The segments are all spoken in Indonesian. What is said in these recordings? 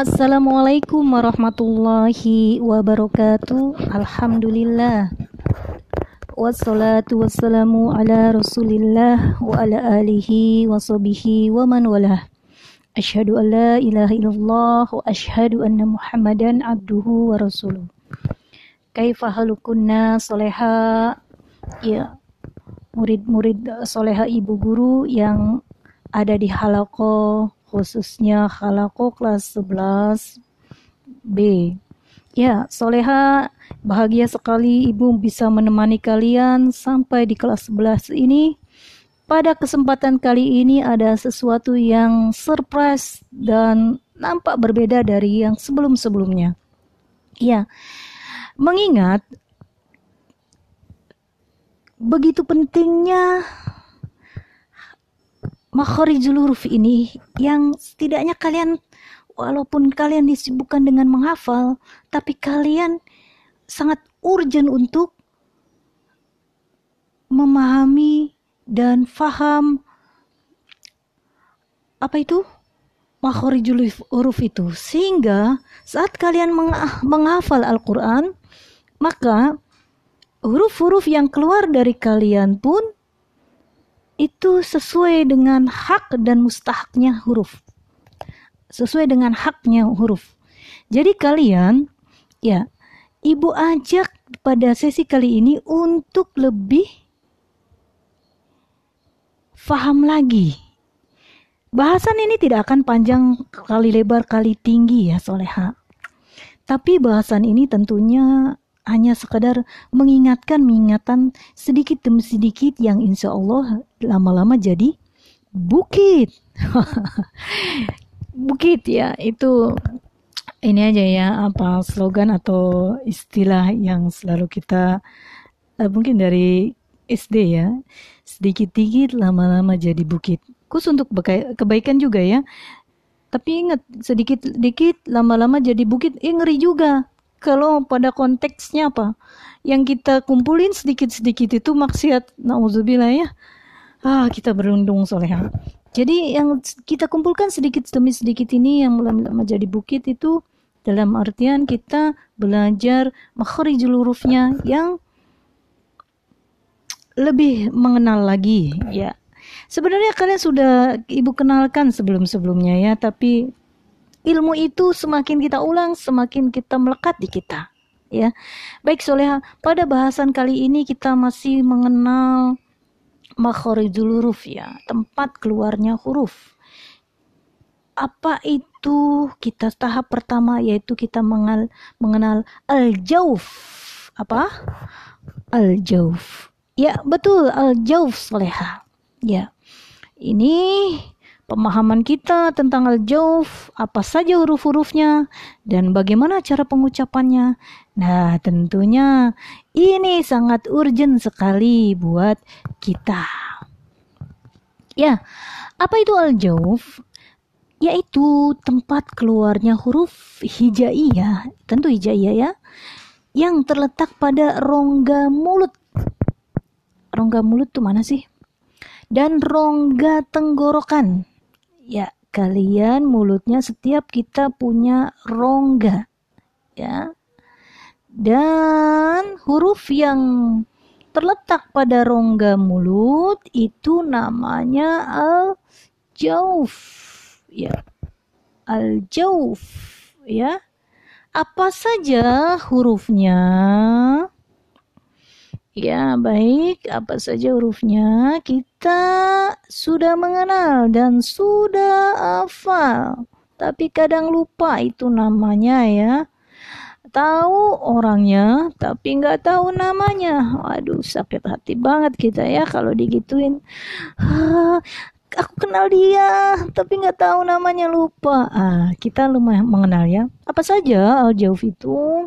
Assalamualaikum warahmatullahi wabarakatuh. Alhamdulillah. Wassalatu wassalamu ala Rasulillah wa ala alihi wa sahbihi wa man walah. Asyhadu an la ilaha illallah wa asyhadu anna Muhammadan abduhu wa rasuluh. Kaifa halukunna soleha ya murid-murid soleha ibu guru yang ada di halako khususnya halako kelas 11 B. Ya, soleha bahagia sekali ibu bisa menemani kalian sampai di kelas 11 ini. Pada kesempatan kali ini ada sesuatu yang surprise dan nampak berbeda dari yang sebelum-sebelumnya. Ya, mengingat begitu pentingnya makharijul huruf ini yang setidaknya kalian walaupun kalian disibukkan dengan menghafal tapi kalian sangat urgent untuk memahami dan faham apa itu? Makharijul huruf itu. Sehingga saat kalian menghafal Al-Qur'an maka huruf-huruf yang keluar dari kalian pun itu sesuai dengan hak dan mustahaknya huruf. Sesuai dengan haknya huruf. Jadi kalian ya, Ibu ajak pada sesi kali ini untuk lebih faham lagi. Bahasan ini tidak akan panjang kali lebar kali tinggi ya Soleha. Tapi bahasan ini tentunya hanya sekadar mengingatkan ingatan sedikit demi sedikit yang insya Allah lama-lama jadi bukit. bukit ya, itu ini aja ya apa slogan atau istilah yang selalu kita uh, mungkin dari SD ya sedikit-sedikit lama-lama jadi bukit. Khusus untuk kebaikan juga ya. Tapi ingat sedikit-sedikit lama-lama jadi bukit, eh ngeri juga kalau pada konteksnya apa? Yang kita kumpulin sedikit-sedikit itu maksiat nauzubillah ya. Ah kita berundung soleha jadi yang kita kumpulkan sedikit demi sedikit ini yang lama-lama jadi bukit itu dalam artian kita belajar makharijul hurufnya yang lebih mengenal lagi ya. Sebenarnya kalian sudah ibu kenalkan sebelum-sebelumnya ya tapi ilmu itu semakin kita ulang, semakin kita melekat di kita. Ya, baik Soleha. Pada bahasan kali ini kita masih mengenal makhorijul huruf ya, tempat keluarnya huruf. Apa itu? Kita tahap pertama yaitu kita mengenal, mengenal al-jauf. Apa? Al-jauf. Ya, betul al-jauf Soleha. Ya. Ini pemahaman kita tentang al-jauf, apa saja huruf-hurufnya, dan bagaimana cara pengucapannya. Nah, tentunya ini sangat urgent sekali buat kita. Ya, apa itu al-jauf? Yaitu tempat keluarnya huruf hijaiyah, tentu hijaiyah ya, yang terletak pada rongga mulut. Rongga mulut tuh mana sih? Dan rongga tenggorokan ya kalian mulutnya setiap kita punya rongga ya. Dan huruf yang terletak pada rongga mulut itu namanya al jauf ya. Al jauf ya. Apa saja hurufnya Ya, baik. Apa saja hurufnya? Kita sudah mengenal dan sudah hafal. Tapi kadang lupa itu namanya ya. Tahu orangnya, tapi nggak tahu namanya. Waduh, sakit hati banget kita ya kalau digituin. Ah, aku kenal dia, tapi nggak tahu namanya lupa. Ah, kita lumayan mengenal ya. Apa saja al-jauf itu?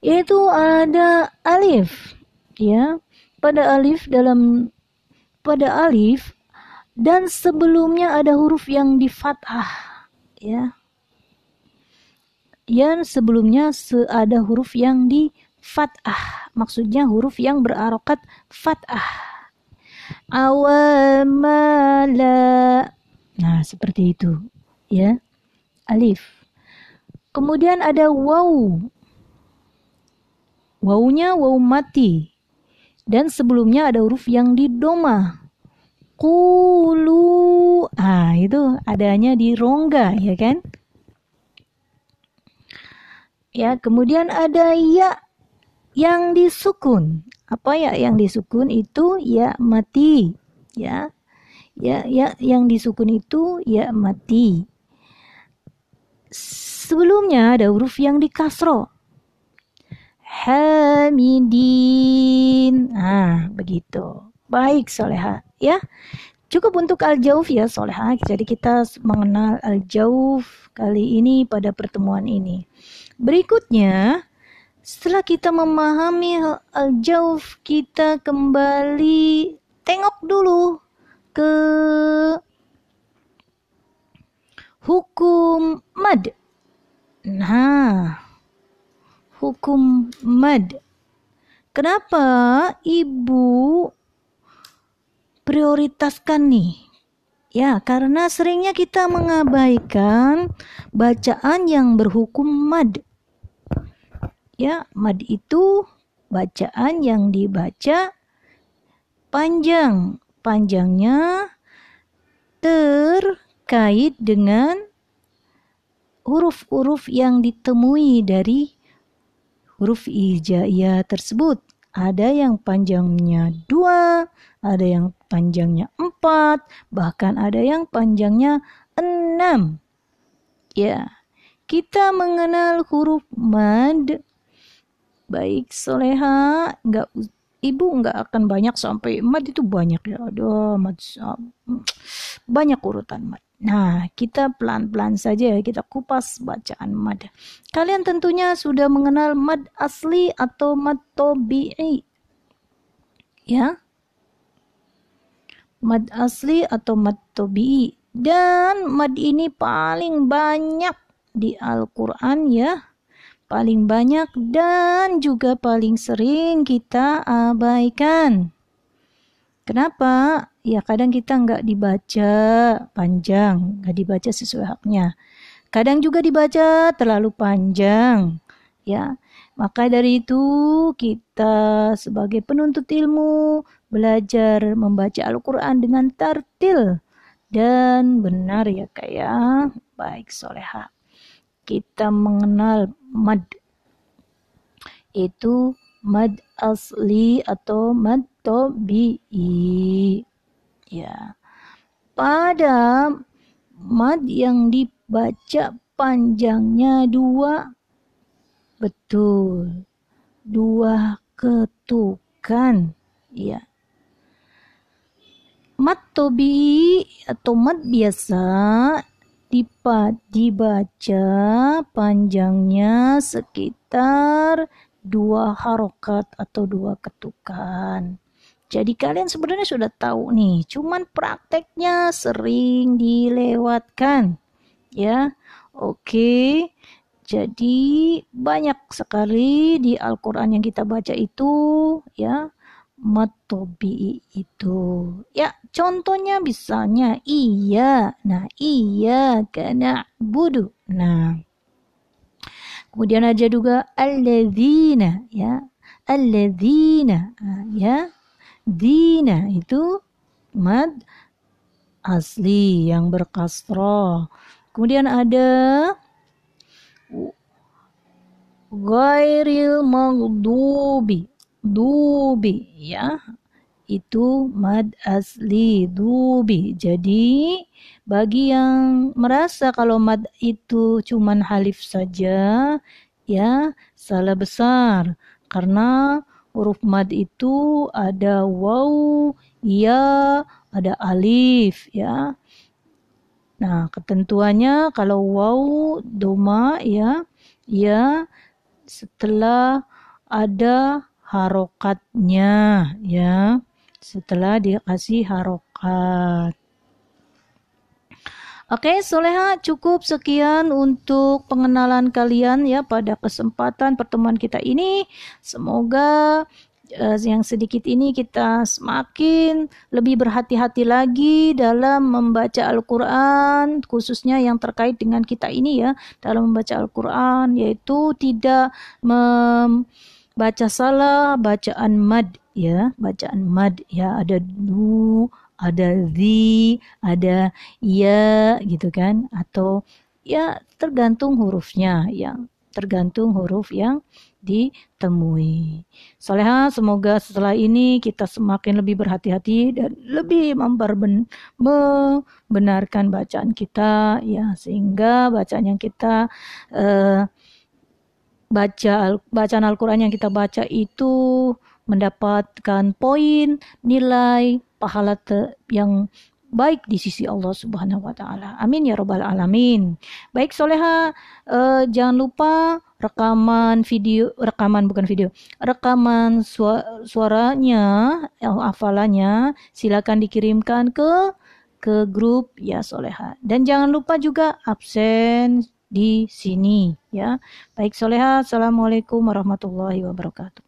Yaitu ada alif. Ya. Pada alif dalam pada alif dan sebelumnya ada huruf yang di fathah ya. Yang sebelumnya ada huruf yang di fathah maksudnya huruf yang berarokat fathah. Awamala. Nah seperti itu. Ya. Alif. Kemudian ada waw. Wawnya waw mati. Dan sebelumnya ada huruf yang didoma. Kulu. Ah, itu adanya di rongga, ya kan? Ya, kemudian ada ya yang disukun. Apa ya yang disukun itu ya mati. Ya. Ya, ya yang disukun itu ya mati. Sebelumnya ada huruf yang dikasro. Hamidin. Ah, begitu. Baik, Soleha. Ya, cukup untuk al-jauf ya, Soleha. Jadi kita mengenal al-jauf kali ini pada pertemuan ini. Berikutnya, setelah kita memahami al-jauf, kita kembali tengok dulu ke hukum mad. Nah, hukum mad. Kenapa ibu prioritaskan nih Ya, karena seringnya kita mengabaikan bacaan yang berhukum mad. Ya, mad itu bacaan yang dibaca panjang. Panjangnya terkait dengan huruf-huruf yang ditemui dari huruf hijaiyah tersebut. Ada yang panjangnya dua, ada yang panjangnya empat, bahkan ada yang panjangnya enam. Ya, kita mengenal huruf mad. Baik, soleha, nggak ibu nggak akan banyak sampai mad itu banyak ya. Aduh, mad banyak urutan mad. Nah, kita pelan-pelan saja kita kupas bacaan mad. Kalian tentunya sudah mengenal mad asli atau mad tobi'i. Ya, mad asli atau mad tobi dan mad ini paling banyak di Al-Quran ya paling banyak dan juga paling sering kita abaikan kenapa? Ya kadang kita nggak dibaca panjang nggak dibaca sesuai haknya. Kadang juga dibaca terlalu panjang ya. Maka dari itu kita sebagai penuntut ilmu belajar membaca Al-Quran dengan tartil dan benar ya kayak ya. baik soleha. Kita mengenal mad itu mad asli atau mad tobi'i ya. Pada mad yang dibaca panjangnya dua. Betul. Dua ketukan. Ya. Mat tobi atau mat biasa dibaca panjangnya sekitar dua harokat atau dua ketukan. Jadi kalian sebenarnya sudah tahu nih, cuman prakteknya sering dilewatkan. Ya, oke. Jadi banyak sekali di Al-Quran yang kita baca itu, ya, matobi itu. Ya, contohnya misalnya iya. Nah, iya karena budu. Nah, kemudian aja juga alladzina ya. Alladzina nah, ya. Dina itu mad asli yang berkasroh. Kemudian ada ghairil maghdubi dubi ya itu mad asli dubi. Jadi bagi yang merasa kalau mad itu cuman halif saja ya salah besar. Karena huruf mad itu ada waw ya ada alif ya. Nah ketentuannya kalau waw doma ya ya setelah ada harokatnya ya setelah dikasih harokat. Oke, Soleha cukup sekian untuk pengenalan kalian ya pada kesempatan pertemuan kita ini. Semoga uh, yang sedikit ini kita semakin lebih berhati-hati lagi dalam membaca Al-Quran khususnya yang terkait dengan kita ini ya dalam membaca Al-Quran yaitu tidak membaca salah bacaan mad ya. Bacaan mad ya. Ada du ada zi ada ya gitu kan. Atau ya tergantung hurufnya yang tergantung huruf yang ditemui. Soleha, semoga setelah ini kita semakin lebih berhati-hati dan lebih membenarkan bacaan kita, ya. Sehingga bacaan yang kita uh, baca bacaan Al-Quran yang kita baca itu mendapatkan poin nilai pahala yang baik di sisi Allah Subhanahu wa taala. Amin ya rabbal alamin. Baik Soleha, uh, jangan lupa rekaman video, rekaman bukan video, rekaman suaranya, yang hafalannya silakan dikirimkan ke ke grup ya Soleha. Dan jangan lupa juga absen di sini ya. Baik Soleha, Assalamualaikum warahmatullahi wabarakatuh.